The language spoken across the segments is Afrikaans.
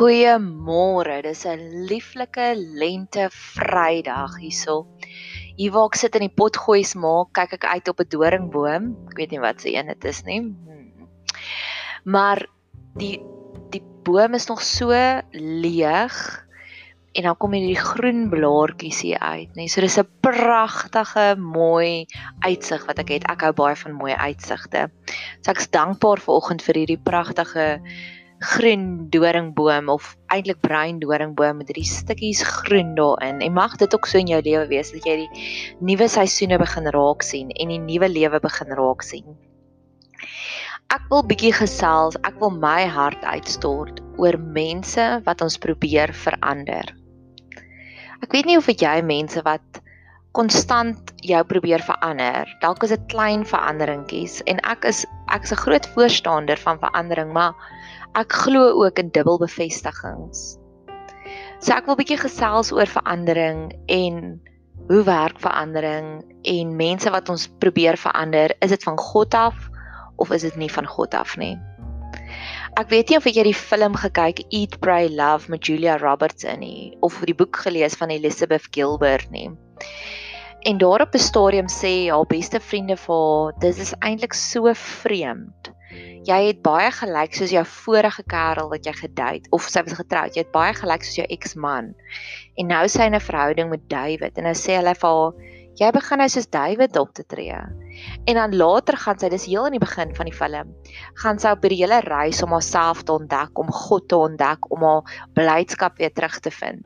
Goeiemôre. Dis 'n lieflike lente Vrydag hierso. Hier waar ek sit in die potgoeis maak, kyk ek uit op 'n doringboom. Ek weet nie wat se een dit is nie. Hmm. Maar die die boom is nog so leeg en dan kom hierdie groen blaartjies hier uit, nê. So dis 'n pragtige mooi uitsig wat ek het. Ek hou baie van mooi uitsigte. So ek's dankbaar vir oggend vir hierdie pragtige groen doringboom of eintlik bruin doringboom met hierdie stukkies groen daarin. En mag dit ook so in jou lewe wees dat jy die nuwe seisoene begin raak sien en die nuwe lewe begin raak sien. Ek wil bietjie gesels, ek wil my hart uitstort oor mense wat ons probeer verander. Ek weet nie of jy mense wat konstant jou probeer verander. Dalk is dit klein veranderingkies en ek is ek's 'n groot voorstander van verandering, maar ek glo ook in dubbelbevestigings. So ek wil 'n bietjie gesels oor verandering en hoe werk verandering en mense wat ons probeer verander, is dit van God af of is dit nie van God af nie? Ek weet nie of jy die film gekyk Eat Pray Love met Julia Roberts in nie of die boek gelees van Elizabeth Gilbert nie. En daar op 'n stadium sê haar beste vriende vir haar, "Dis is eintlik so vreemd jy het baie gelyk soos jou vorige kerel wat jy gedate of sy was getroud. Jy het baie gelyk soos jou eksman. En nou sy in 'n verhouding met David en nou sê hulle vir haar, jy begin nou soos David op te tree. En dan later gaan sy, dis heel in die begin van die film, gaan sy op hierdie hele reis om haarself te ontdek, om God te ontdek, om haar blydskap weer terug te vind.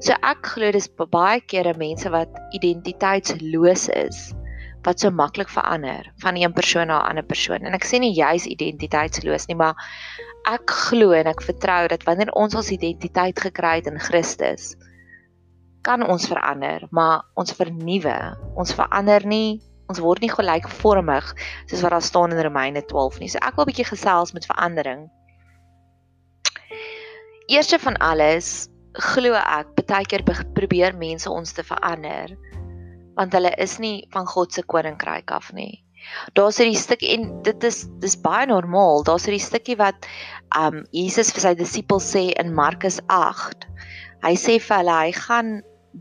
So ek glo dis baie kere mense wat identiteitsloos is wat so maklik verander van een persoon na 'n ander persoon. En ek sê nie jy's identiteitsloos nie, maar ek glo en ek vertrou dat wanneer ons ons identiteit gekry het in Christus, kan ons verander, maar ons vernuwe. Ons verander nie, ons word nie gelykvormig soos wat daar staan in Romeine 12 nie. So ek wil 'n bietjie gesels met verandering. Eerste van alles, glo ek, baie keer probeer mense ons te verander want hulle is nie van God se koninkryk af nie. Daar's hierdie stukkie en dit is dis baie normaal. Daar's hierdie stukkie wat um Jesus vir sy disippels sê in Markus 8. Hy sê vir hulle hy gaan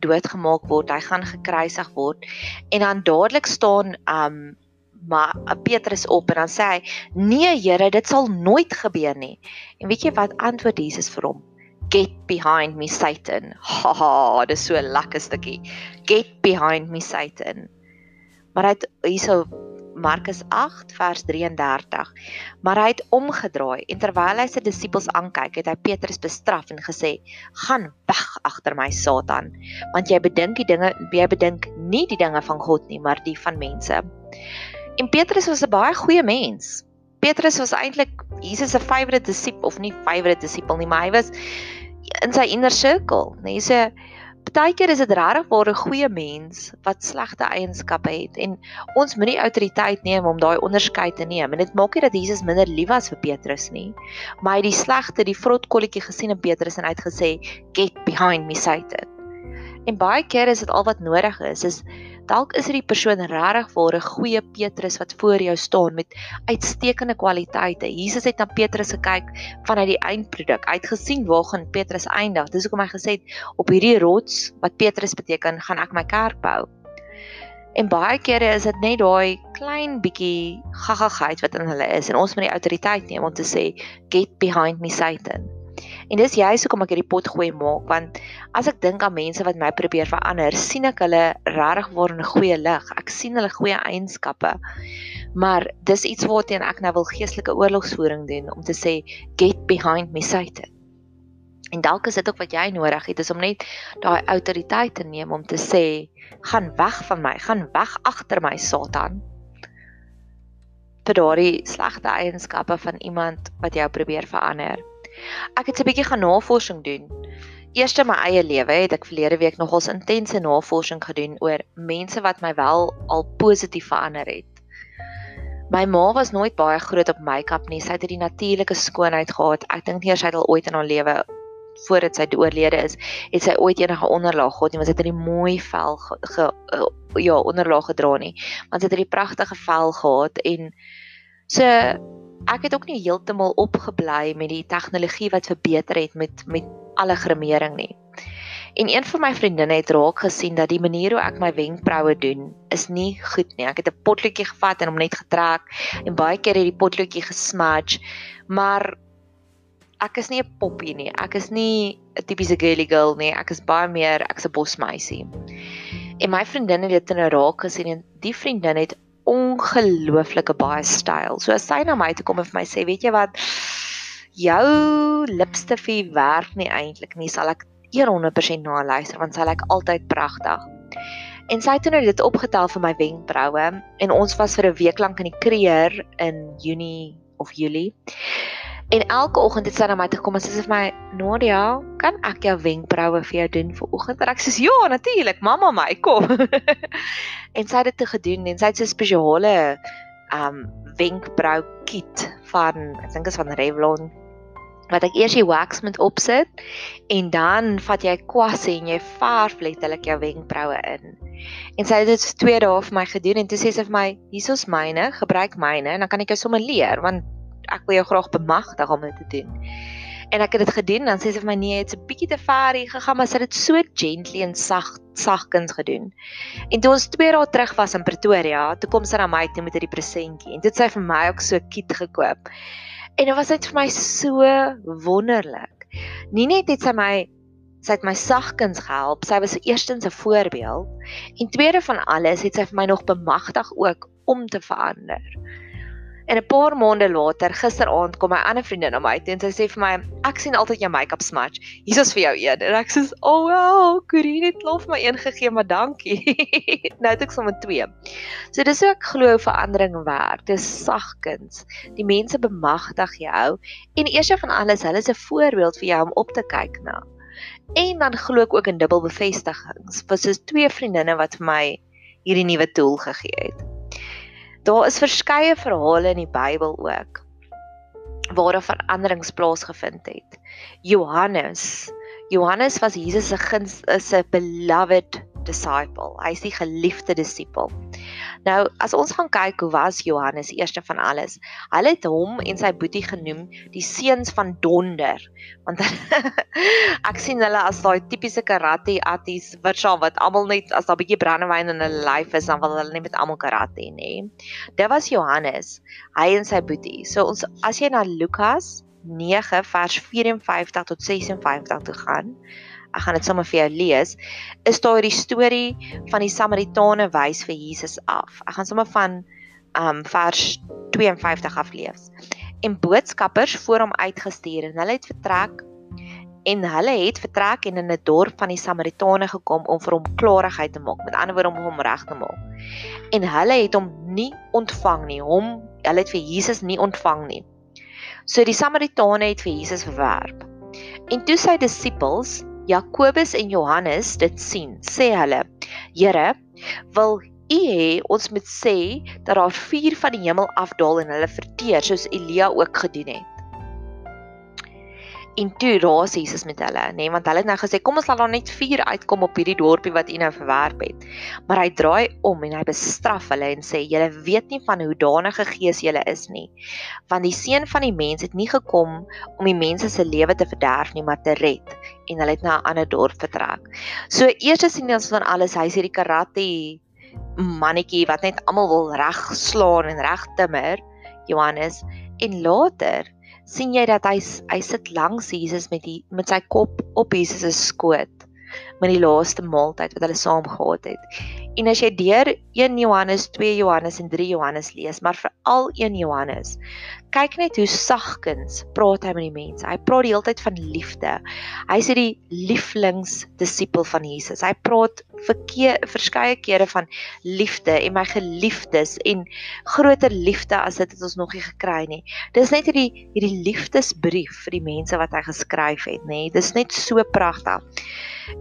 doodgemaak word, hy gaan gekruisig word en dan dadelik staan um maar Petrus op en dan sê hy: "Nee Here, dit sal nooit gebeur nie." En weet jy wat antwoord Jesus vir hom? Get behind me Satan. Ha ha, dis so lekker stukkie. Get behind me Satan. Maar hy het hierso Markus 8 vers 33. Maar hy het omgedraai en terwyl hy sy disippels aankyk, het hy Petrus bestraf en gesê: "Gaan weg agter my Satan, want jy bedink die dinge jy bedink nie die dinge van God nie, maar die van mense." En Petrus was 'n baie goeie mens. Petrus was eintlik Jesus se favourite disipel of nie favourite disipel nie, maar hy was in sy inner circle, nee, so baie keer is dit regtig waar 'n goeie mens wat slegte eienskappe het en ons moet nie autoriteit neem om daai onderskeid te neem en dit maak nie dat Jesus minder lief was vir Petrus nie maar hy het die slegte die vrotkolletjie gesien in Petrus en uitgesê get behind me Satan en baie keer is dit al wat nodig is is Dalk is dit die persoon regtig waar 'n goeie Petrus wat voor jou staan met uitstekende kwaliteite. Jesus het na Petrus gekyk vanuit die eindproduk. Hy het gesien waar gaan Petrus eindig. Dis hoekom hy gesê het op hierdie rots wat Petrus beteken, gaan ek my kerk bou. En baie kere is dit net daai klein bietjie gaggagheid wat in hulle is en ons moet die autoriteit neem om te sê get behind me Satan. En dis juist hoekom ek hierdie pot gooi maak want as ek dink aan mense wat my probeer verander, sien ek hulle regtig waar in 'n goeie lig. Ek sien hulle goeie eienskappe. Maar dis iets waarteen ek nou wil geestelike oorlogsvoering doen om te sê get behind me Satan. En dalk is dit ook wat jy nodig het is om net daai autoriteit te neem om te sê gaan weg van my, gaan weg agter my Satan. vir daardie slegte eienskappe van iemand wat jou probeer verander. Ek het 'n bietjie gaan navorsing doen. Eers in my eie lewe het ek verlede week nogals intense navorsing gedoen oor mense wat my wel al positief verander het. My ma was nooit baie groot op make-up nie. Sy het hierdie natuurlike skoonheid gehad. Ek dink nie sy het al ooit in haar lewe voordat sy oorlede is, het sy ooit enige onderlaag gehad nie, want sy het 'n mooi vel ge, ge, ja, onderlaag gedra nie. Want sy het hierdie pragtige vel gehad en So ek het ook nie heeltemal opgebly met die tegnologie wat verbeter het met met alle gremering nie. En een van my vriendinne het raak gesien dat die manier hoe ek my wenkbroue doen is nie goed nie. Ek het 'n potloodjie gevat en hom net getrek en baie keer het die potloodjie gesmudge, maar ek is nie 'n poppie nie. Ek is nie 'n tipiese girly girl nie. Ek is baie meer ek's 'n bosmeisie. En my vriendin het dit in 'n raak gesien en die vriendin het ongelooflike baie styl. So as sy na my toe kom en vir my sê, "Weet jy wat? Jou lipstifie werk nie eintlik nie. Sal ek 100% na luister want sy lyk altyd pragtig." En sy het toe nou dit opgetel vir my wenkbroue en ons was vir 'n week lank in die kreer in Junie of Julie. En elke oggend het sy na my toe gekom en sy sê vir my, "Nadia, kan ek jou wenkbroue vir jou doen vir oggend?" En ek sê, "Ja, natuurlik, mamma my, kom." en sy het dit te gedoen en sy het 'n spesiale um wenkbrou kit van, ek dink is van Revlon wat ek eers die wax moet opsit en dan vat jy kwassie en jy verf letterlik jou wenkbroue in. En sy het dit vir 2 dae vir my gedoen en toe sê sy vir my, "Hierso's myne, gebruik myne en dan kan ek jou sommer leer want ek wil jou graag bemagtig om dit te doen. En ek het dit gedoen dan sê sy vir my nee, dit's 'n bietjie te ver hier gegaan, maar sy het dit so gently en sag sagkens gedoen. En toe ons 2 dae terug was in Pretoria, toe kom sy na my toe met hierdie presentjie en dit sy vir my ook so kiet gekoop. En dit was net vir my so wonderlik. Nie net het sy my sy het my sagkens gehelp, sy was eerstens 'n voorbeeld en tweede van alles het sy vir my nog bemagtig ook om te verander. En 'n paar maande later, gisteraand kom my ander vriendin na my toe en sy sê vir my, "Ek sien altyd jou make-up smudge. Hier is vir jou een." En ek sê, "Oh wow, Corine het lof my een gegee, maar dankie." nou het ek sommer twee. So dis hoe ek glo verandering werk. Dis sagkens. Die mense bemagtig jou en eers van alles, hulle is 'n voorbeeld vir jou om op te kyk na. En dan glo ek ook in dubbel bevestigings. Vir soos twee vriendinne wat vir my hierdie nuwe tool gegee het. Daar is verskeie verhale in die Bybel ook waar 'n veranderings plaasgevind het. Johannes, Johannes was Jesus se guns is 'n beloved disciple. Hy's die geliefde disipel. Nou, as ons gaan kyk hoe was Johannes eerste van alles. Hulle het hom en sy boetie genoem die seuns van donder. Want ek sien hulle as daai tipiese karate atties wat sal wat almal net as daar 'n bietjie brandewyn in hulle lyf is, dan wil hulle net met almal karate nê. Dit was Johannes, hy en sy boetie. So ons as jy na Lukas 9 vers 54 tot 56 toe gaan, ek gaan dit sommer vir jou lees, is daar die storie van die Samaritane wys vir Jesus af. Ek gaan sommer van um vers 52 af lees. En boodskappers voor hom uitgestuur en hulle het vertrek en hulle het vertrek en in 'n dorp van die Samaritane gekom om vir hom klarigheid te maak, met ander woorde om hom reg te maak. En hulle het hom nie ontvang nie, hom hulle het vir Jesus nie ontvang nie. So die Samaritane het vir Jesus verwerp. En toe sy disippels Jakobus en Johannes dit sien, sê hulle: "Here, wil U hê ons moet sê dat daar vuur van die hemel afdaal en hulle verteer soos Elia ook gedoen het?" En toe raas Jesus met hulle, nê, nee, want hulle het nou gesê kom ons laat daar net vuur uitkom op hierdie dorpie wat u nou verwerp het. Maar hy draai om en hy bestraf hulle en sê julle weet nie van hoe danige gees julle is nie. Want die seun van die mens het nie gekom om die mense se lewe te verderf nie, maar te red. En hulle het na 'n ander dorp vertrek. So eers sien ons van alles, hy's hierdie karate mannetjie wat net almal wil reg slaan en reg timmer, Johannes, en later sien jy dat hy hy sit langs Jesus met die met sy kop op Jesus se skoot met die laaste maaltyd wat hulle saam gehad het. En as jy deur 1 Johannes, 2 Johannes en 3 Johannes lees, maar veral 1 Johannes, kyk net hoe sagkens praat hy met die mense. Hy praat die hele tyd van liefde. Hy sê die lieflings disipel van Jesus. Hy praat verkeer verskeie kere van liefde en my geliefdes en groter liefde as dit het ons nog nie gekry nie. Dis net hierdie hierdie liefdesbrief vir die mense wat hy geskryf het, nê. Dis net so pragtig.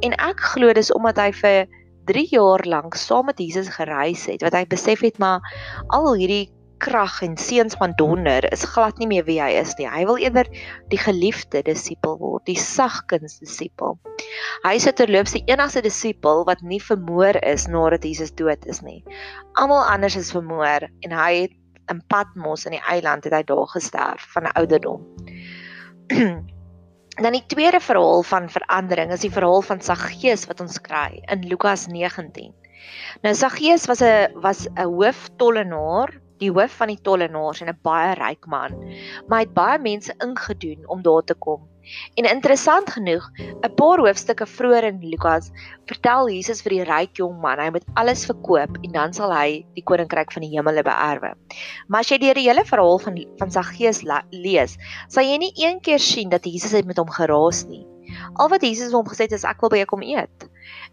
En ek glo dis omdat hy vir 3 jaar lank saam met Jesus gereis het, wat hy besef het maar al hierdie krag en seuns van donder is glad nie meer wie hy is nie. Hy wil eerder die geliefde disipel word, die sagkens disipel. Hy is terloops die enigste disipel wat nie vermoor is nadat Jesus dood is nie. Almal anders is vermoor en hy het in Patmos in die eiland het hy daar gesterf van ouderdom. Dan die tweede verhaal van verandering is die verhaal van Saggeus wat ons kry in Lukas 19. Nou Saggeus was 'n was 'n hooftollenaar, die hoof van die tollenaars en 'n baie ryk man. Maar hy het baie mense ingedoen om daar te kom. En interessant genoeg, 'n paar hoofstukke vroeër in Lukas vertel Jesus vir die ryk jong man hy moet alles verkoop en dan sal hy die koninkryk van die hemele beerwe. Maar as jy deur die hele verhaal van van Saggeus lees, sal jy nie een keer sien dat Jesus het met hom geraas nie. Al wat Jesus hom gesê het is ek wil by jou kom eet.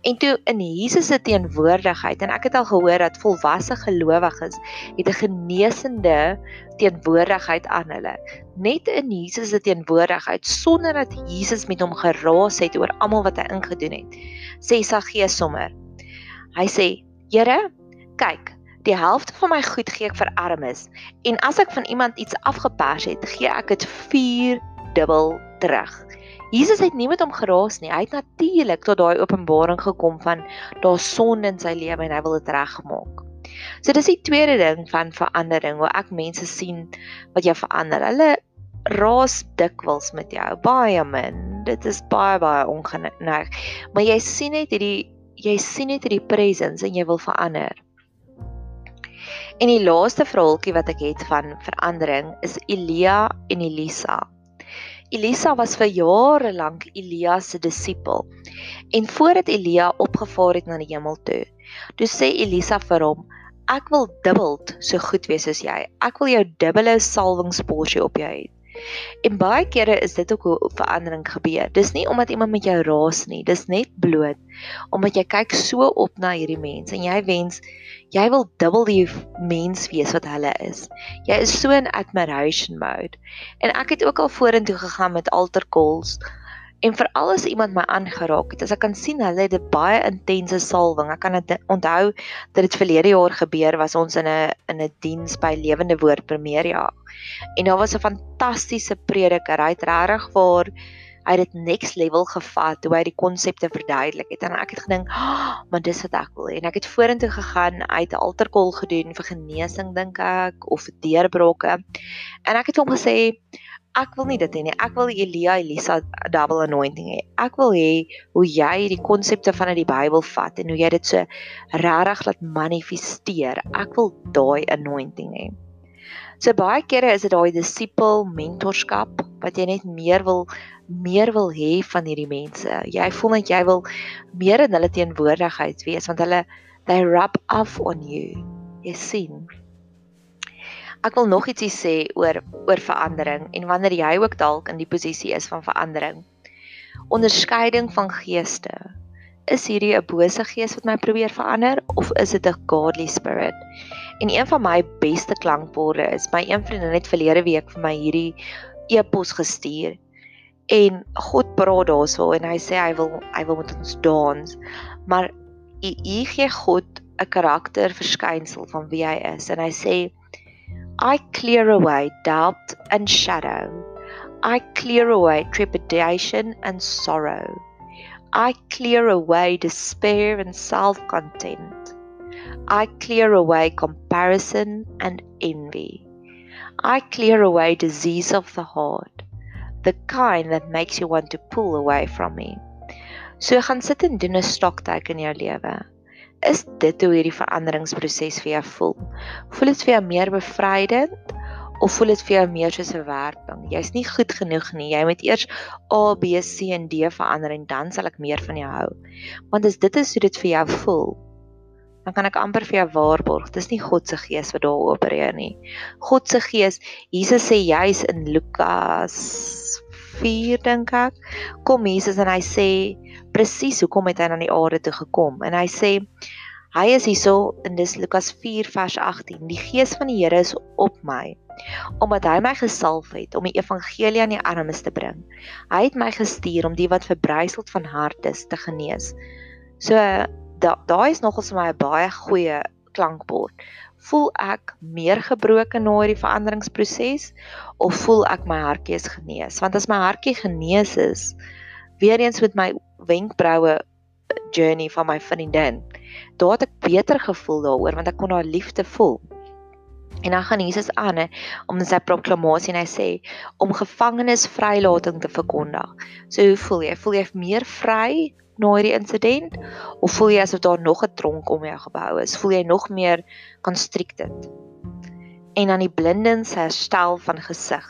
En toe in Jesus se teenwoordigheid en ek het al gehoor dat volwasse gelowiges het 'n genesende teenwoordigheid aan hulle. Net in Jesus se teenwoordigheid sonder dat Jesus met hom geraas het oor almal wat hy ingedoen het. Sê Saggeus sommer. Hy sê: "Here, kyk, die helfte van my goed gee ek vir armes en as ek van iemand iets afgepers het, gee ek dit 4 dubbel terug." Jesus het nie met hom geraas nie. Hy het natuurlik tot daai openbaring gekom van daar sonde in sy lewe en hy wil dit regmaak. So dis die tweede ding van verandering waar ek mense sien wat jou verander. Hulle raas dikwels met jou baie min. Dit is baie baie ongeneig. Maar jy sien net hierdie jy sien net hierdie presence en jy wil verander. En die laaste verhaaltjie wat ek het van verandering is Elia en Elisa. Elisa was vir jare lank Elia se disipel. En voordat Elia opgevaar het na die hemel toe, toe sê Elisa vir hom: "Ek wil dubbel so goed wees soos jy. Ek wil jou dubbele salwingsporsie op jou hê." En baie kere is dit ook hoe verandering gebeur. Dis nie omdat iemand met jou raas nie, dis net bloot omdat jy kyk so op na hierdie mens en jy wens jy wil dubbel die mens wees wat hulle is. Jy is so in admiration mode. En ek het ook al vorentoe gegaan met altar calls En veral as iemand my aangeraak het, as ek kan sien hulle het 'n baie intense salwing. Ek kan dit onthou dat dit verlede jaar gebeur was ons in 'n in 'n diens by Lewende Woord Primeria. En daar was 'n fantastiese prediker. Hy het regtig waar hy dit next level gevat hoe hy die konsepte verduidelik het en ek het gedink, oh, "Maar dis wat ek wil." En ek het vorentoe gegaan, uit 'n alterkol gedoen vir genesing dink ek of deurbrake. En ek het hom gesê, ek wil nie dit hê nie. Ek wil Elia Elisa double anointing hê. Ek wil hê hoe jy die konsepte van uit die Bybel vat en hoe jy dit so regtig laat manifesteer. Ek wil daai anointing hê. So baie kere is dit daai disipel mentorskap wat jy net meer wil meer wil hê van hierdie mense. Jy voel net jy wil meer in hulle teenwoordigheid wees want hulle they rub off on you. Jy sien ek wil nog ietsie sê oor oor verandering en wanneer jy ook dalk in die posisie is van verandering. Onderskeiding van geeste. Is hierdie 'n bose gees wat my probeer verander of is dit 'n godly spirit? En een van my beste klankborde is my een vriendin het verlede week vir my hierdie e-pos gestuur. En God praat daarso en hy sê hy wil hy wil met ons dans. Maar u gee God 'n karakter verskynsel van wie hy is en hy sê I clear away doubt and shadow. I clear away trepidation and sorrow. I clear away despair and self contempt. I clear away comparison and envy. I clear away disease of the heart, the kind that makes you want to pull away from me. So gaan sit en doen 'n stoktyd in jou lewe. Is dit hoe hierdie veranderingsproses vir jou voel? Voel dit vir jou meer bevrydend of voel dit vir jou meer soos 'n werping? Jy's nie goed genoeg nie. Jy moet eers A, B, C en D verander en dan sal ek meer van jou hou. Want as dit is hoe dit vir jou voel, dan kan ek amper vir jou waarborg, dis nie God se gees wat daar opereer nie. God se gees, Jesus sê juis in Lukas 4 dink ek, kom Jesus en hy sê presies hoekom het hy na die aarde toe gekom. En hy sê hy is hierso in dis Lukas 4 vers 18 die gees van die Here is op my omdat hy my gesalf het om die evangelie aan die armes te bring. Hy het my gestuur om die wat verbryseld van hart is te genees. So daai da is nogals vir my 'n baie goeie klankbord voel ek meer gebroken na hierdie veranderingsproses of voel ek my hartjie is genees want as my hartjie genees is weer eens met my wenkbroue journey van my vriendin. Daar het ek beter gevoel daaroor want ek kon haar liefde voel. En dan gaan Jesus aan om sy proklamasie en hy sê om gevangenes vrylating te verkondig. So hoe voel jy? Voel jy meer vry na hierdie insident of voel jy asof daar nog 'n tronk om jou gebou is? Voel jy nog meer constricted? En dan die blindens herstel van gesig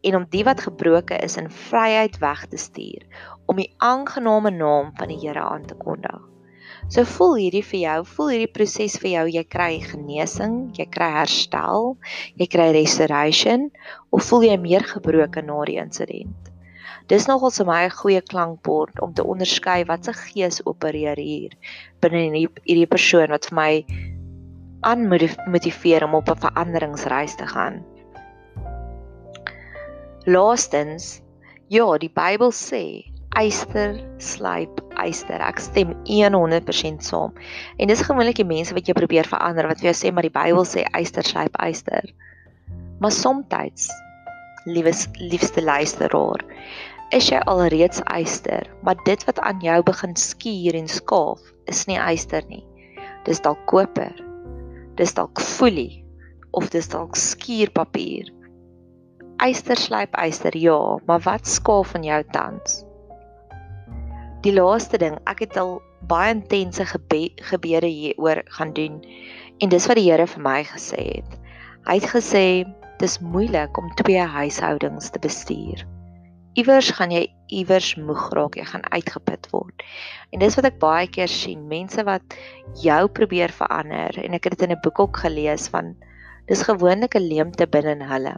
en om die wat gebroken is in vryheid weg te stuur om die aangename naam van die Here aan te kondig. So voel hierdie vir jou, voel hierdie proses vir jou, jy kry genesing, jy kry herstel, jy kry restoration of voel jy meer gebroken na die insident? Dis nogal vir my 'n goeie klankbord om te onderskei wat se gees opereer hier binne hierdie hierdie persoon wat vir my aanmotiveer om op 'n veranderingsreis te gaan. Laastens, ja, die Bybel sê eyster slyp eyster. Ek stem 100% saam. En dis gewoonlik die mense wat jy probeer verander wat vir jou sê maar die Bybel sê eyster slyp eyster. Maar soms, liewes liefste luisteraar, is jy alreeds eyster, maar dit wat aan jou begin skuur en skaaf, is nie eyster nie. Dis dalk koper. Dis dalk folie of dis dalk skuurpapier. Eyster slyp eyster, ja, maar wat skaaf van jou tans? die laaste ding, ek het al baie intense gebe gebede hieroor gaan doen en dis wat die Here vir my gesê het. Hy het gesê dis moeilik om twee huishoudings te bestuur. Iewers gaan jy iewers moeg raak, jy gaan uitgeput word. En dis wat ek baie keer sien, mense wat jou probeer verander en ek het dit in 'n boek ook gelees van dis gewoonlik 'n leemte binne in hulle.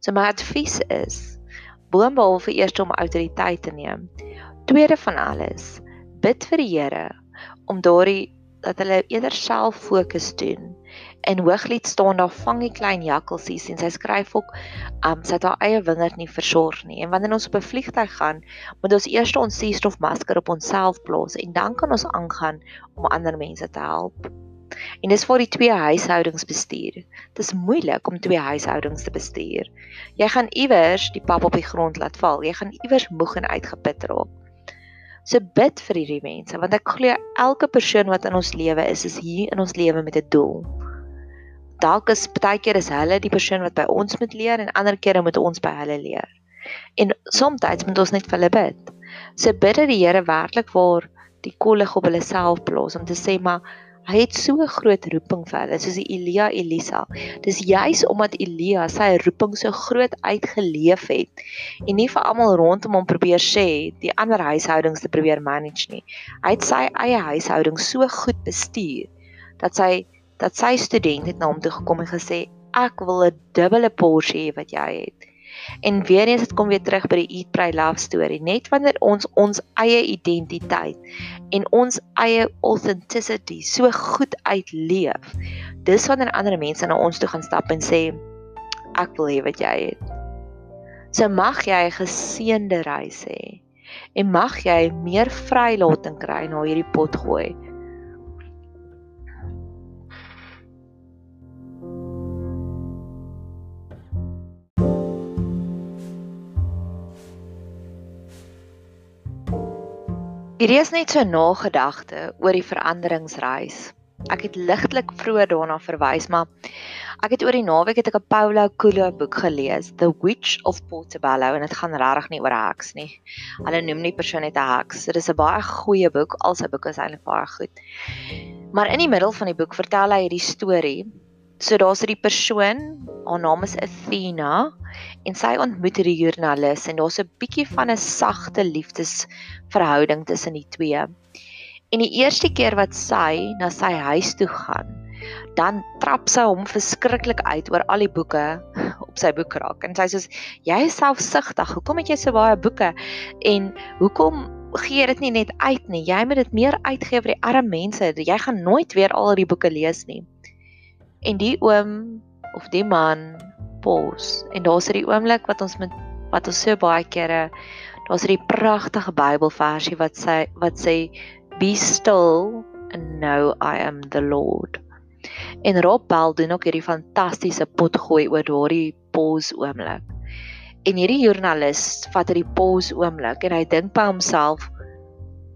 So my advies is boonbehalwe eers om autoriteit te neem, Tweede van alles, bid vir die Here om daardie dat hulle eerder self fokus doen. En Hooglied staan daar vang die klein jakkalsies en sy skryf ook um sy het haar eie wingerd nie versorg nie. En wanneer ons op 'n vliegtuig gaan, moet ons eers ons suurstofmasker op onsself plaas en dan kan ons aangaan om ander mense te help. En dis vir die twee huishoudings bestuur. Dit is moeilik om twee huishoudings te bestuur. Jy gaan iewers die pap op die grond laat val. Jy gaan iewers moeg en uitgeput raak. So bid vir hierdie mense want ek glo elke persoon wat in ons lewe is is hier in ons lewe met 'n doel. Dalk is baie keer is hulle die persoon wat by ons moet leer en ander kere moet ons by hulle leer. En soms moet ons net vir hulle bid. So bid dat die Here werklik waar die kollig op hulle self plaas om te sê maar Hy het so 'n groot roeping vir hulle, soos die Elia Elisa. Dis juis omdat Elia sy roeping so groot uitgeleef het en nie vir almal rondom hom probeer sê die ander huishoudings te probeer manage nie. Hy het sy eie huishouding so goed bestuur dat sy dat sy student het na hom toe gekom en gesê ek wil 'n dubbele porsie hê wat jy het. En weer eens dit kom weer terug by die Eat Pray Love storie. Net wanneer ons ons eie identiteit en ons eie authenticity so goed uitleef, dis wanneer ander mense na ons toe gaan stap en sê ek wil hê wat jy het. So mag jy 'n geseënde reis hê en mag jy meer vrylating kry na hierdie pot gooi. Hierdie is net so nagedagte oor die veranderingsreis. Ek het ligtelik vroeër daarna verwys, maar ek het oor die naweek het ek 'n Paulo Coelho boek gelees, The Witch of Portobello en dit gaan regtig nie oor heks nie. Hulle noem nie persoon net 'n heks. Dit is 'n baie goeie boek, al sy boeke is eintlik baie goed. Maar in die middel van die boek vertel hy hierdie storie So daar's 'n persoon, haar naam is Athena en sy ontmoet hierdie joernalis en daar's 'n bietjie van 'n sagte liefdesverhouding tussen die twee. En die eerste keer wat sy na sy huis toe gaan, dan trap sy hom verskriklik uit oor al die boeke op sy boekrak. En sy sê: "Jy is selfsugtig. Hoekom het jy so baie boeke? En hoekom gee jy dit nie net uit nie? Jy moet dit meer uitgee vir die arme mense. Jy gaan nooit weer al die boeke lees nie." En die oom of die man pos en daar's hierdie oomblik wat ons met wat ons so baie kere daar's hierdie pragtige Bybelversie wat sê wat sê be still and know I am the Lord. En Rob Bell doen ook hierdie fantastiese potgooi oor daardie pos oomblik. En hierdie joernalis vat hierdie pos oomblik en hy dink by homself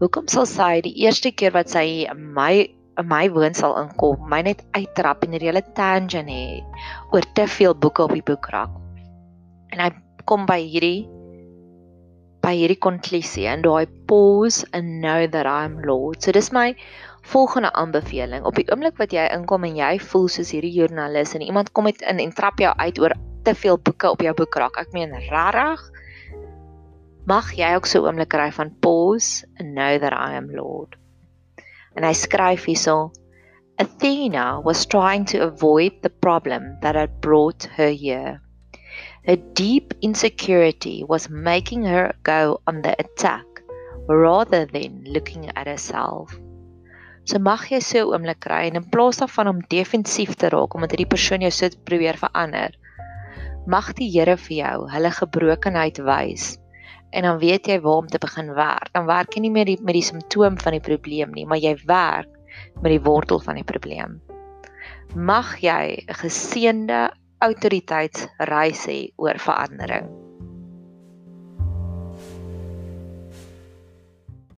hoekom sal sy die eerste keer wat sy my in my woonstel inkom, my net uittrap en 'n hele tangent hê oor te veel boeke op die boekrak. En hy kom by hierdie by hierdie konklusie en daai pause and know that I'm Lord. So dis my volgende aanbeveling. Op die oomblik wat jy inkom en jy voel soos hierdie joernalis en iemand kom met in en trap jou uit oor te veel boeke op jou boekrak. Ek meen regtig mag jy ook so oomblik kry van pause and know that I am Lord. En hy skryf hierso Athena was trying to avoid the problem that had brought her here. Her deep insecurity was making her go on the attack rather than looking at herself. So mag jy so 'n oomblik kry en in plaas daarvan om defensief te raak omdat hierdie persoon jou so probeer verander, mag die Here vir jou hulle gebrokenheid wys en dan weet jy waar om te begin werk. Dan werk jy nie meer die, met die simptoom van die probleem nie, maar jy werk met die wortel van die probleem. Mag jy 'n geseënde autoriteitsreis hê oor verandering.